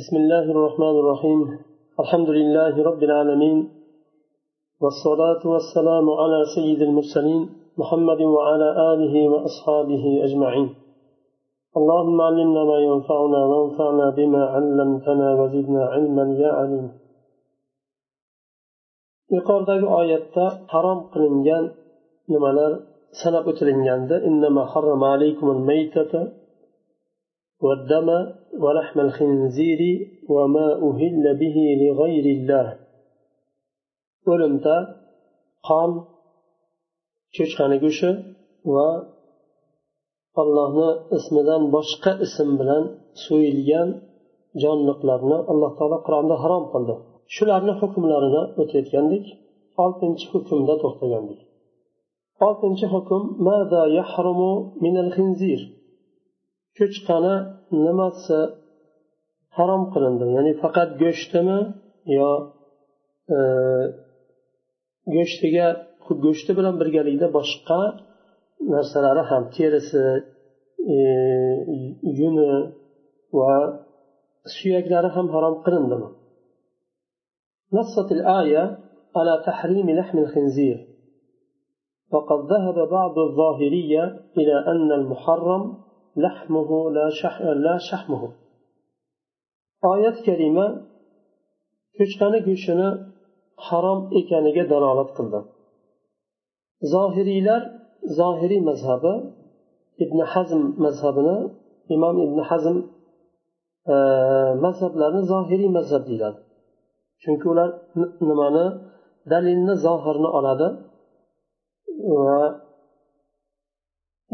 بسم الله الرحمن الرحيم. الحمد لله رب العالمين. والصلاة والسلام على سيد المرسلين محمد وعلى آله وأصحابه أجمعين. اللهم علمنا ما ينفعنا وانفعنا بما علمتنا وزدنا علما يا عليم. Yuqoridagi oyatda harom qilingan nimalar sanab o'tilinganda والدم ولحم الخنزير وما أهل به لغير الله o'limda qon cho'chqani go'shti va allohni ismidan boshqa ism bilan so'yilgan jonliqlarni alloh taolo qur'onda harom qildi shularni hukmlarini o'tayotgandik oltinchi hukmda to'xtagandik oltinchi hukm cho'chqani nimasi harom qilindi ya'ni faqat go'shtimi yo go'shtiga go'shti bilan birgalikda boshqa narsalari ham terisi yuni va suyaklari ham harom qilindimi نصت الآية على تحريم لحم الخنزير وقد ذهب بعض الظاهرية إلى أن المحرم lahmuhu la shah e, la shahmuhu. Oyat karima cho'chqani go'shtini harom ekaniga dalolat qildi. Zohiriylar zohiriy mazhabi ibn hazm mazhabini imom ibn hazm e, mazhablarni zohiriy mazhab deyiladi. Chunki ular nimani? Dalilni zohirni oladi. Va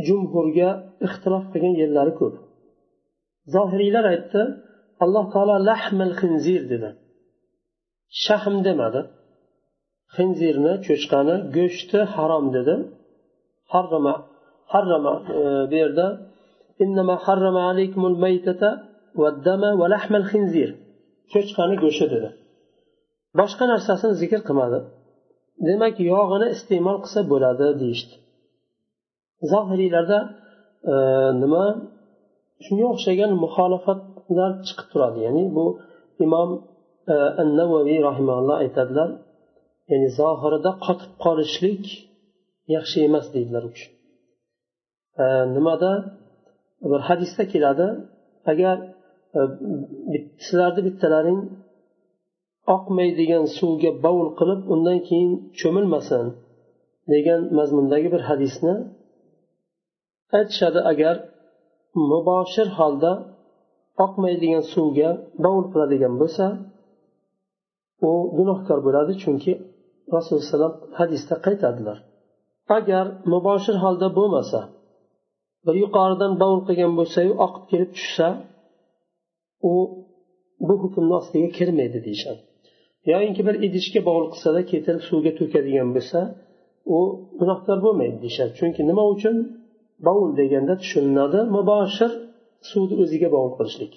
jumhurga ixtilof qilgan yerlari ko'p. Zohiriylar aytdi alloh taolo lahmal xinzir dedi. Shahm demadi. Xinzirni cho'chqani go'shtni harom dedi. Harrama harrama e, bu yerda innama harrama alaykumul maytata vaddama va lahmal xinzir cho'chqani go'shti dedi. Boshqa narsasini zikr qilmadi. Demak yog'ini iste'mol qilsa bo'ladi deyishdi. Zohiriylarda e, nima shunga o'xshagan muxolifatlar chiqib turadi. Ya'ni bu imom e, navaviy rahimalloh aytadilar ya'ni zohirida qotib qolishlik yaxshi emas deydilar u kishi. E, nimada? Bir hadisda keladi agar sizlarni bittalaring oqmaydigan suvga bovul qilib undan keyin cho'milmasin degan mazmundagi bir hadisni aytishadi agar muboshir holda oqmaydigan suvga dovul qiladigan bo'lsa u gunohkor bo'ladi chunki rasululloh alayhivasallam hadisda qaytadilar. Agar muboshir holda bo'lmasa bir yuqoridan dovul qilgan bo'lsayu oqib kelib tushsa u bu hukmni ostiga kirmaydi deyishadi. Yoyinki bir idishga bovul qilsada keltirib suvga to'kadigan bo'lsa u gunohkor bo'lmaydi deyishadi. Chunki nima uchun? Bovul deganda tushuniladi. Muboshir suvni o'ziga bovul qilishlik.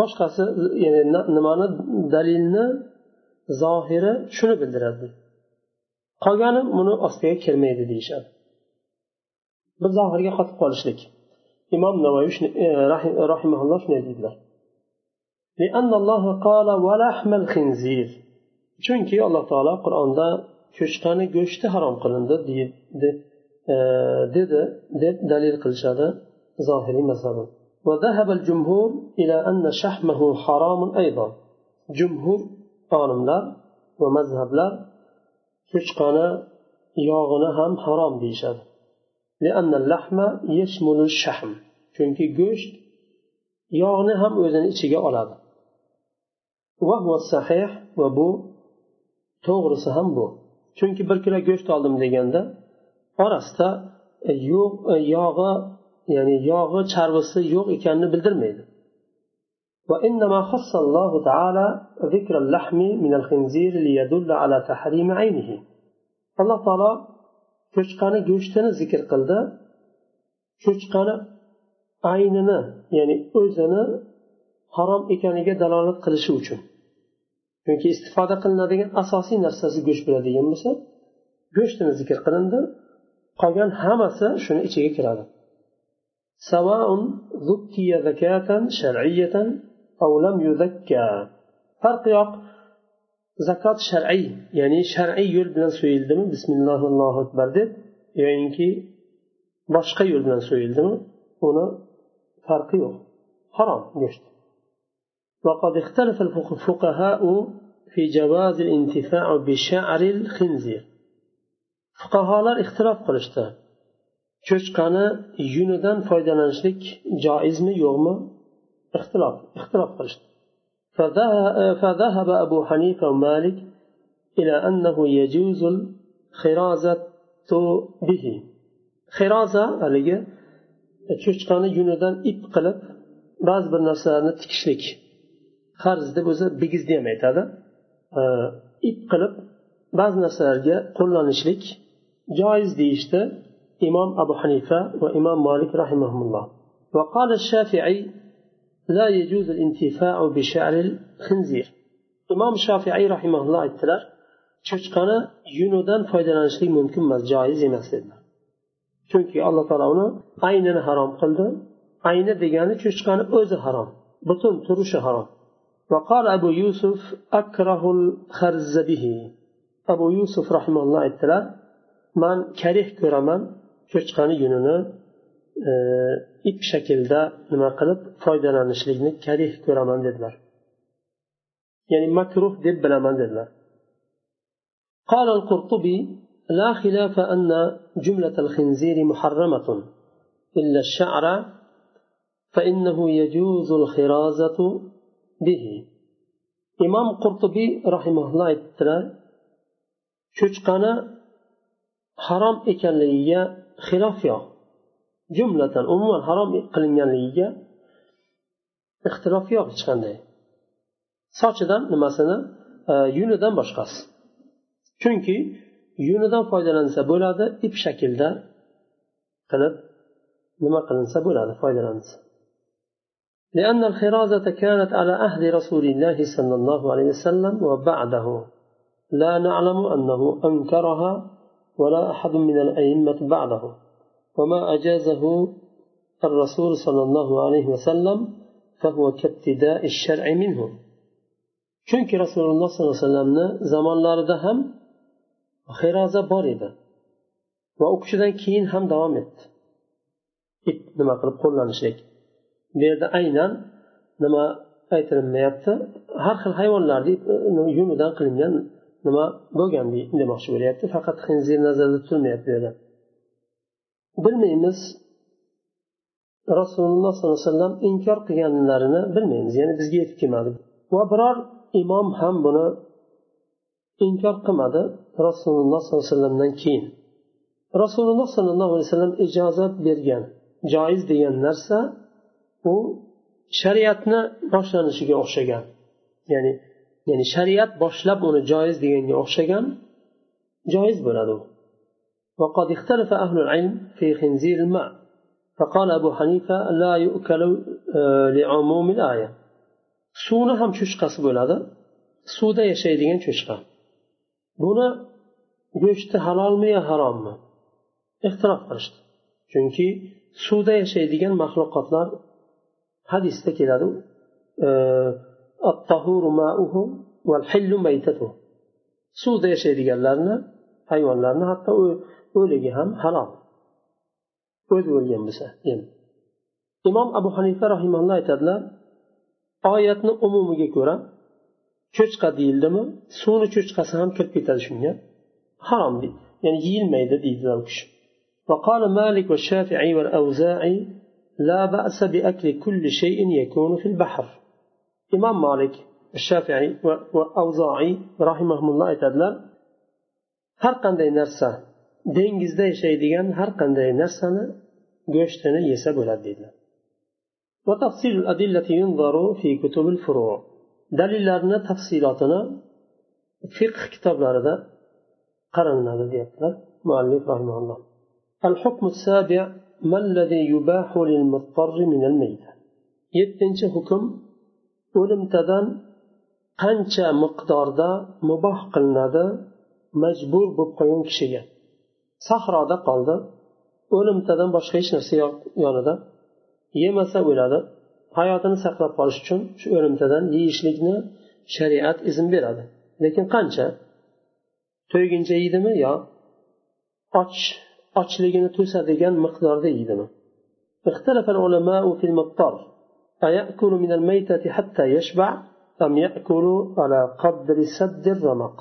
Boshqasi ya'ni nimani dalilni zohiri shuni bildiradi. Qolgani buni ostiga kirmaydi deyishadi. Bir zohirga qotib qolishlik. Imom navoiy e, rahimaulloh shunday deydilar. Chunki alloh taolo qur'onda cho'chqani go'shti harom qilindi deydi. dedi deb dalil qilishadi zohiriy mazhabi وذهب الجمهور إلى أن شحمه حرام أيضا جمهور olimlar va mazhablar cho'chqani yog'ini ham harom deyishadi chunki go'sht yog'ni ham o'zini ichiga oladi va bu to'g'risi ham bu chunki bir kilo go'sht oldim deganda orasida yo'q yog'i ya'ni yog'i charbisi yo'q ekanini bildirmaydi وإنما خص الله تعالى ذكر اللحم من الخنزير ليدل على تحريم عينه alloh taolo cho'chqani go'shtini zikr qildi cho'chqani aynini ya'ni o'zini harom ekaniga dalolat qilishi uchun chunki istifoda qilinadigan asosiy narsasi go'sht bo'ladigan bo'lsa go'shtini zikr qilindi qolgan hammasi shuni ichiga kiradi سواء ذكي ذكاة شرعية أو لم يذكى فرق يق zakot shar'iy ya'ni shar'iy yo'l bilan so'yildimi bismillahi allohu akbar deb yoyinki boshqa yo'l bilan so'yildimi uni farqi yo'q harom go'sht وقد اختلف الفقهاء في جواز الانتفاع بشعر الخنزير fuqarolar ixtilof qilishdi cho'chqani yunidan foydalanishlik joizmi yo'qmi ixtilof ixtilof qilishdi فذهب أبو حنيفة ومالك إلى أنه يجوز الخرازة به خرازة haligi cho'chqani yunidan ip qilib ba'zi bir narsalarni tikishlik qarz deb o'zi bigizni ham aytadi ip qilib ba'zi narsalarga qo'llanishlik joiz deyishdi imom abu hanifa va imom molik rahimahulloh وقال الشافعي لا يجوز الانتفاع بشعر الخنزير imom shofiiy rahimaulloh aytdilar cho'chqani yunidan foydalanishlik mumkin emas joiz emas dedilar chunki alloh taolo uni aynini harom qildi ayni degani cho'chqani o'zi harom butun turishi harom وقال أبو يوسف أكره الخرز به أبو يوسف رحمه الله aytdilar man karih ko'raman cho'chqani yunini e, ip shaklda nima qilib foydalanishlikni karih ko'raman dedilar ya'ni makruh deb bilaman dedilar قال القرطبي لا خلاف أن جملة الخنزير محرمة إلا الشعر فإنه يجوز الخرازة به imom qurtubiy rahimaulloh aytdilar cho'chqani harom ekanligiga xilof yo'q jumlatan umuman harom qilinganligiga ixtilof yo'q hech qanday sochidan nimasini e, yunidan boshqasi chunki yunidan foydalansa bo'ladi ip shaklda qilib nima qilinsa bo'ladi foydalansa لأن الخرازة كانت على أهل رسول الله صلى الله عليه وسلم وبعده لا نعلم أنه أنكرها ولا أحد من الأئمة بعده وما أجازه الرسول صلى الله عليه وسلم فهو كابتداء الشرع منه chunki rasululloh sollallohu alayhi vasallamni zamonlarida ham xiroza bor edi va u kishidan keyin ham davom etdi ip nima qilib qo'llanishlik bu yerda aynan nima aytilinmayapti har xil hayvonlarni yunidan qilingan nima bo'lgan demoqchi bo'lyapti. Faqat hinzir nazarda tutilmayapti bu yerda bilmaymiz. Rasululloh sollallohu alayhi vasallam inkor qilganlarini bilmaymiz. Ya'ni bizga yetib kelmadi. Va biror imom ham buni inkor qilmadi rasululloh sollallohu alayhi vasallamdan keyin. Rasululloh sollallohu alayhi vasallam ijozat bergan joiz degan narsa u shariatni boshlanishiga o'xshagan. Ya'ni ya'ni shariat boshlab uni joiz deganga o'xshagan joiz bo'ladi u وقد اختلف أهل العلم في خنزير الماء فقال أبو حنيفة لا يؤكل لعموم الآية suvni ham cho'chqasi bo'ladi suvda yashaydigan cho'chqa buni go'shti halolmi yo harommi ixtirof qilishdi chunki suvda yashaydigan maxluqotlar hadisda keladi suvda yashaydiganlarni hayvonlarni hatto o'ligi ham halol o'zi o'lgan bo'lsa imom abu hanifa rahimalloh aytadilar oyatni umumiga ko'ra cho'chqa deyildimi suvni cho'chqasi ham kirib ketadi shunga harom deydi ya'ni yeyilmaydi deydilar u kishi وقال مالك والشافعي والأوزاعي لا بأس بأكل كل شيء يكون في البحر imom molik shafiiy va avzoiy rahimahulloh aytadilar har qanday narsa dengizda yashaydigan har qanday narsani go'shtini yesa bo'ladi deydilar dalillarni tafsilotini fiqh kitoblarida قرننا ذلك مؤلف رحمه الله الحكم السابع ما الذي يباح للمضطر من الميتة يتنش حكم o'limtadan qancha miqdorda muboh qilinadi majbur bo'lib qolgan kishiga sahroda qoldi o'limtadan boshqa hech narsa yo'q yonida yemasa o'ladi hayotini saqlab qolish uchun shu o'limtadan yeyishlikni shariat izn beradi lekin qancha to'yguncha yeydimi yo och ochligini to'sadigan miqdorda yeydimi اختلف العلماء في المضطر أيأكل من الميتة حتى يشبع أم يأكل على قدر سد الرمق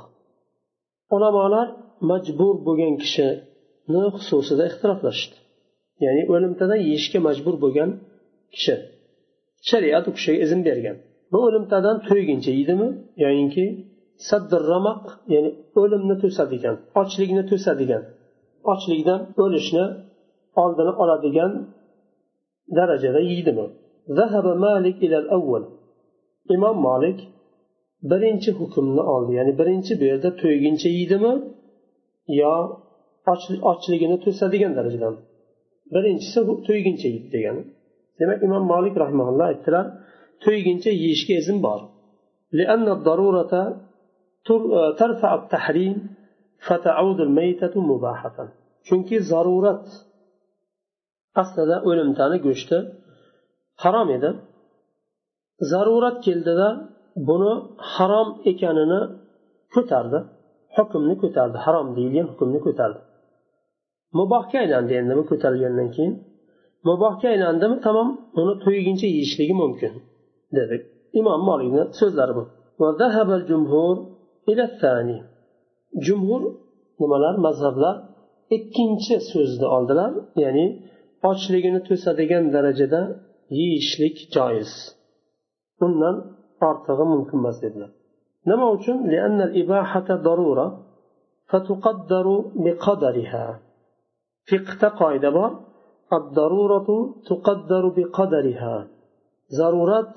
ulamolar majbur bo'lgan kishini xususida ixtiroflashdi ya'ni o'limtadan yeyishga majbur bo'lgan kishi shariat u kishiga izn bergan bu o'limtadan to'yguncha yeydimi yoyinki saddir ramaq ya'ni o'limni to'sadigan ochlikni to'sadigan ochlikdan o'lishni oldini oladigan darajada yeydimi imom molik birinchi hukmni oldi ya'ni birinchi bu yerda to'yguncha yeydimi yo ochligini to'sadigan darajadami birinchisi to'yguncha yeydi degani demak imom molik rahmaulloh aytdilar to'yguncha yeyishga izn bor ترفع التحريم فتعود الميتة مباحة chunki zarurat aslida o'limtani go'shti Harom edi. Zarurat keldida buni harom ekanini ko'tardi. Hukmni ko'tardi. Harom deyilgan hukmni ko'tardi. Mubohga aylandi endi bu ko'tarilgandan keyin. Mubohga aylandimi? Tamom. Uni to'yguncha yeyishligi mumkin dedi. Imom molikni so'zlari bu. Jumhur nimalar? Mazhablar ikkinchi so'zni oldilar. Ya'ni ochligini to'sadigan darajada yeyishlik joiz. Undan ortig'i mumkin emas dedilar. Nima uchun? Fiqda qoida bor. Zarurat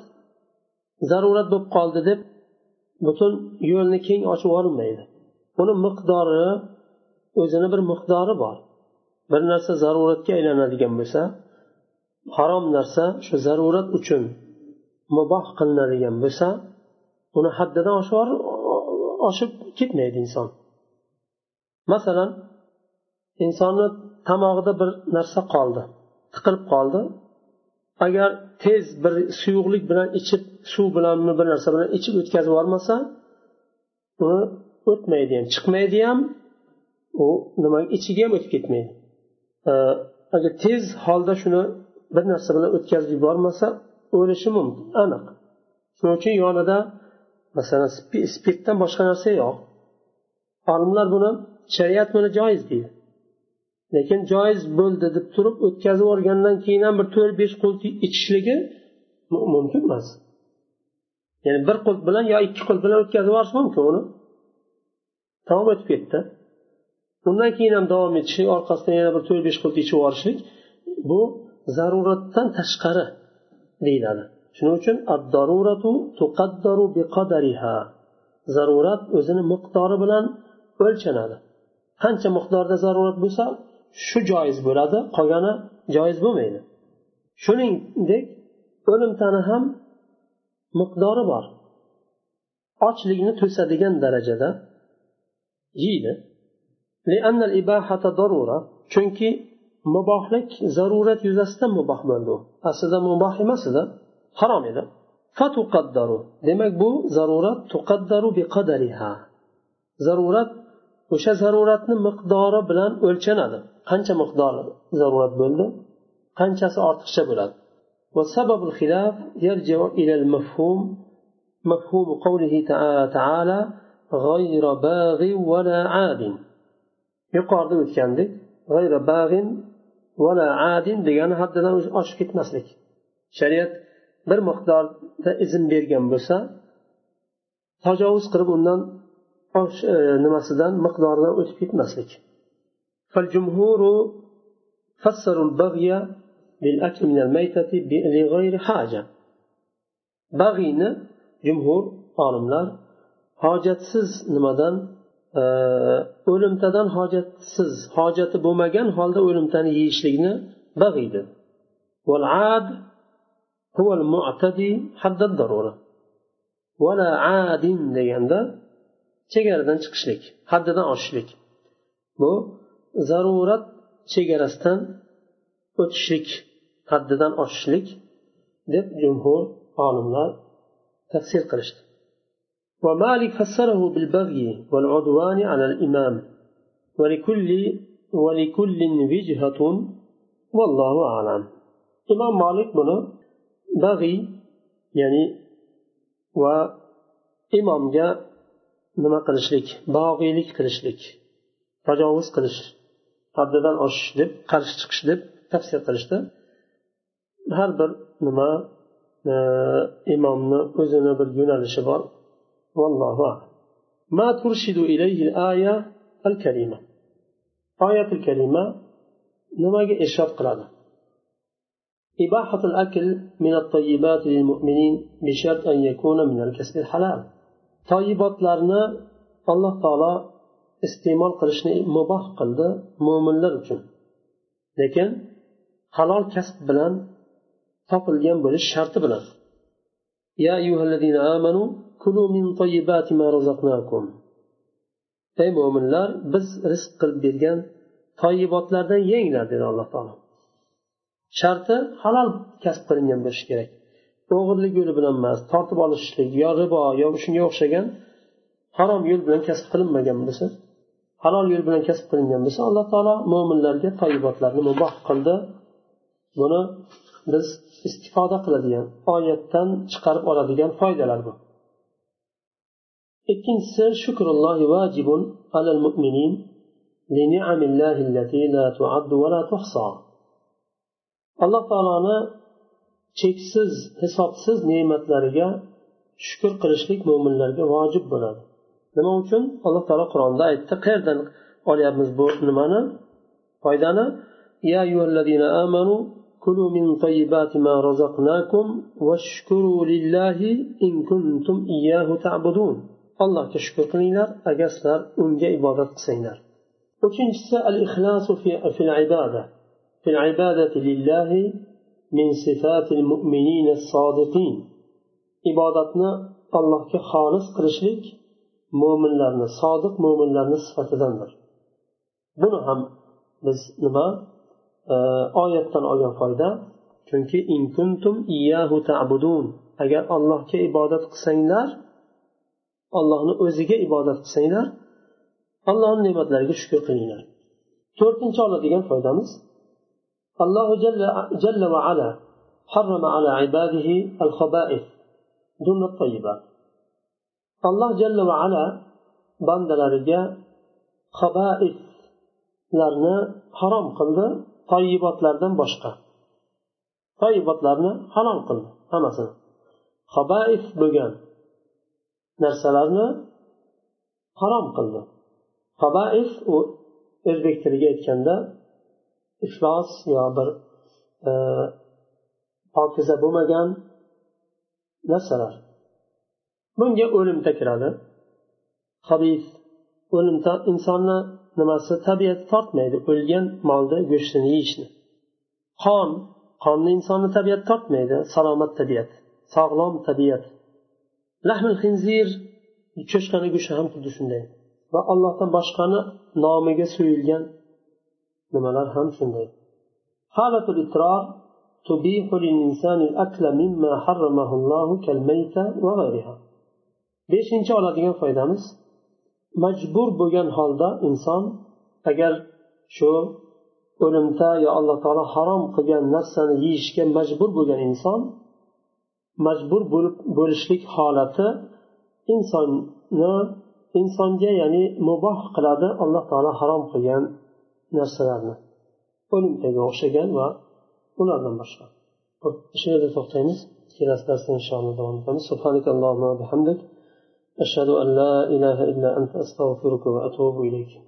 zarurat bo'lib qoldi deb butun yo'lni keng ochib yuborilmaydi buni miqdori o'zini bir miqdori bor. Bir narsa zaruratga aylanadigan bo'lsa harom narsa shu zarurat uchun muboh qilinadigan bo'lsa uni haddidan oshib ketmaydi inson. Masalan insonni tomog'ida bir narsa qoldi tiqilib qoldi. Agar tez bir suyuqlik bilan ichib suv bilanmi bir narsa bilan ichib o'tkazib yubormasa uni o'tmaydi ham chiqmaydi ham u nima ichiga ham o'tib ketmaydi. Agar tez holda shuni bir narsa bilan o'tkazib yubormasa o'lishi mumkin aniq. Shuning uchun yonida masalan spirtdan boshqa narsa yo'q. Olimlar buni shariat buni joiz deydi. Lekin joiz bo'ldi deb turib o'tkazib yuborgandan keyin ham bir to'rt besh qult ichishligi mumkin emas. Ya'ni bir qult bilan yo ikki qult bilan o'tkazib yuborish mumkin uni. Tamom o'tib ketdi. Undan keyin ham davom etishlik orqasidan yana bir to'rt besh qult ichib yuborishlik bu zaruratdan tashqari deyiladi. Shuning uchun zarurat o'zini miqdori bilan o'lchanadi. Qancha miqdorda zarurat bo'lsa shu joiz bo'ladi qolgani joiz bo'lmaydi. Shuningdek o'limtani ham miqdori bor. Ochlikni to'sadigan darajada yeydi. Chunki mubohlik zarurat yuzasidan muboh bo'ldi aslida muboh emas edi harom edi demak bu zarurat tuqaddaru biqadariha zarurat o'sha zaruratni miqdori bilan o'lchanadi qancha miqdori zarurat bo'ldi qanchasi ortiqcha bo'ladi وسبب الخلاف يرجع إلى المفهوم مفهوم قوله تعالى غير باغ ولا عاد yuqorida o'tgandek g'ayra bag'in vala adin degani haddidan oshib ketmaslik shariat bir miqdorda izn bergan bo'lsa tajovuz qilib undan nimasidan miqdoridan o'tib ketmaslik فالجمهور فسروا البغي بالأكل من الميتة لغير حاجة بغينا جمهور olimlar hojatsiz nimadan o'limtadan hojatsiz hojati bo'lmagan holda o'limtani yeyishlikni bag'iydi. Deganda chegaradan chiqishlik haddidan oshishlik. Bu zarurat chegarasidan o'tishlik haddidan oshishlik deb jumhur olimlar tafsir qilishdi. ومالك فسره بالبغي والعدوان على الإمام ولكل ولكل وجهة والله أعلم إمام مالك بنا بغي يعني و imomga nima qilishlik bog'iylik qilishlik tajovuz qilish haddidan oshish deb qarshi chiqish deb tafsir qilishdi har bir nima e, imomni o'zini bir yo'nalishi bor vallohu ما ترشد إليه الآية الكريمة آية الكريمة nimaga irshod qiladi إباحة الأكل من الطيبات للمؤمنين بشرط أن يكون من الكسب الحلال toyibotlarni alloh taolo iste'mol qilishni muboh qildi mo'minlar uchun lekin halol kasb bilan topilgan bo'lish sharti bilan ey mo'minlar biz rizq qilib bergan toyibotlardan yenglar dedi alloh taolo. Sharti halol kasb qilingan bo'lishi kerak. O'g'irlik yo'li bilan emas tortib olishlik yo ribo yo shunga o'xshagan harom yo'l bilan kasb qilinmagan bo'lsa halol yo'l bilan kasb qilingan bo'lsa alloh taolo mo'minlarga toyibotlarni muboh qildi. Buni biz istifoda qiladigan oyatdan chiqarib oladigan foydalar bu. ikkinchisi shukrullohi vajibun alal mu'minin لنعم الله التي لا تعد ولا تحصى alloh taoloni cheksiz hisobsiz ne'matlariga shukur qilishlik mo'minlarga vojib bo'ladi nima uchun alloh taolo qur'onda aytdi qayerdan olyapmiz bu nimani foydani يا أيها الذين آمنوا كلوا من طيبات ما رزقناكم واشكروا لله إن كنتم إياه تعبدون allohga shukur qilinglar agar sizlar unga ibodat qilsanglar. Uchinchisi al ixlosu fil ibada. Al-ibadati lillahi min sifatil mu'minin sodiqin ibodatni allohga xolis qilishlik mo'minlarni sodiq mo'minlarni sifatidandir. Buni ham biz nima e, oyatdan olgan foyda. Chunki in kuntum iyyahu ta'budun. Agar allohga ibodat qilsanglar ollohni o'ziga ibodat qilsanglar allohni ne'matlariga shukur qilinglar. To'rtinchi oladigan foydamiz allohu jalla va ala harrama ala ibadihi al xabais jumla tayyiba. Alloh jalla va ala bandalariga habaislarni harom qildi toyibotlardan boshqa. Toyibotlarni harom qildi hammasini. Xabais bo'lgan. Narsalarni harom qildi. Qabais u o'zbek tiliga aytganda iflos yo bir e, pokiza bo'lmagan narsalar. Bunga o'limta kiradi. Habis o'limta insonni nimasi tabiat tortmaydi o'lgan molni go'shtini yeyishni. Qon qonni insonni tabiat tortmaydi salomat tabiat sog'lom tabiat lahmil hinzir cho'chqani go'shti ham xuddi shunday va allohdan boshqani nomiga so'yilgan nimalar ham shunday holatul itror تبيح للإنسان الأكل مما حرمه الله كالميتة وغيرها beshinchi oladigan foydamiz majbur bo'lgan holda inson agar shu o'limta yo alloh taolo harom qilgan narsani yeyishga majbur bo'lgan inson majbur bo'lib bo'lishlik holati insonni insonga ya'ni muboh qiladi alloh taolo harom qilgan narsalarni o'limtaga o'xshagan va ulardan boshqa shu yerda to'xtaymiz kelasi darsda inshaalloh davom etamiz subhanakallohumma bihamdik أشهد أن لا إله إلا أنت أستغفرك وأتوب إليك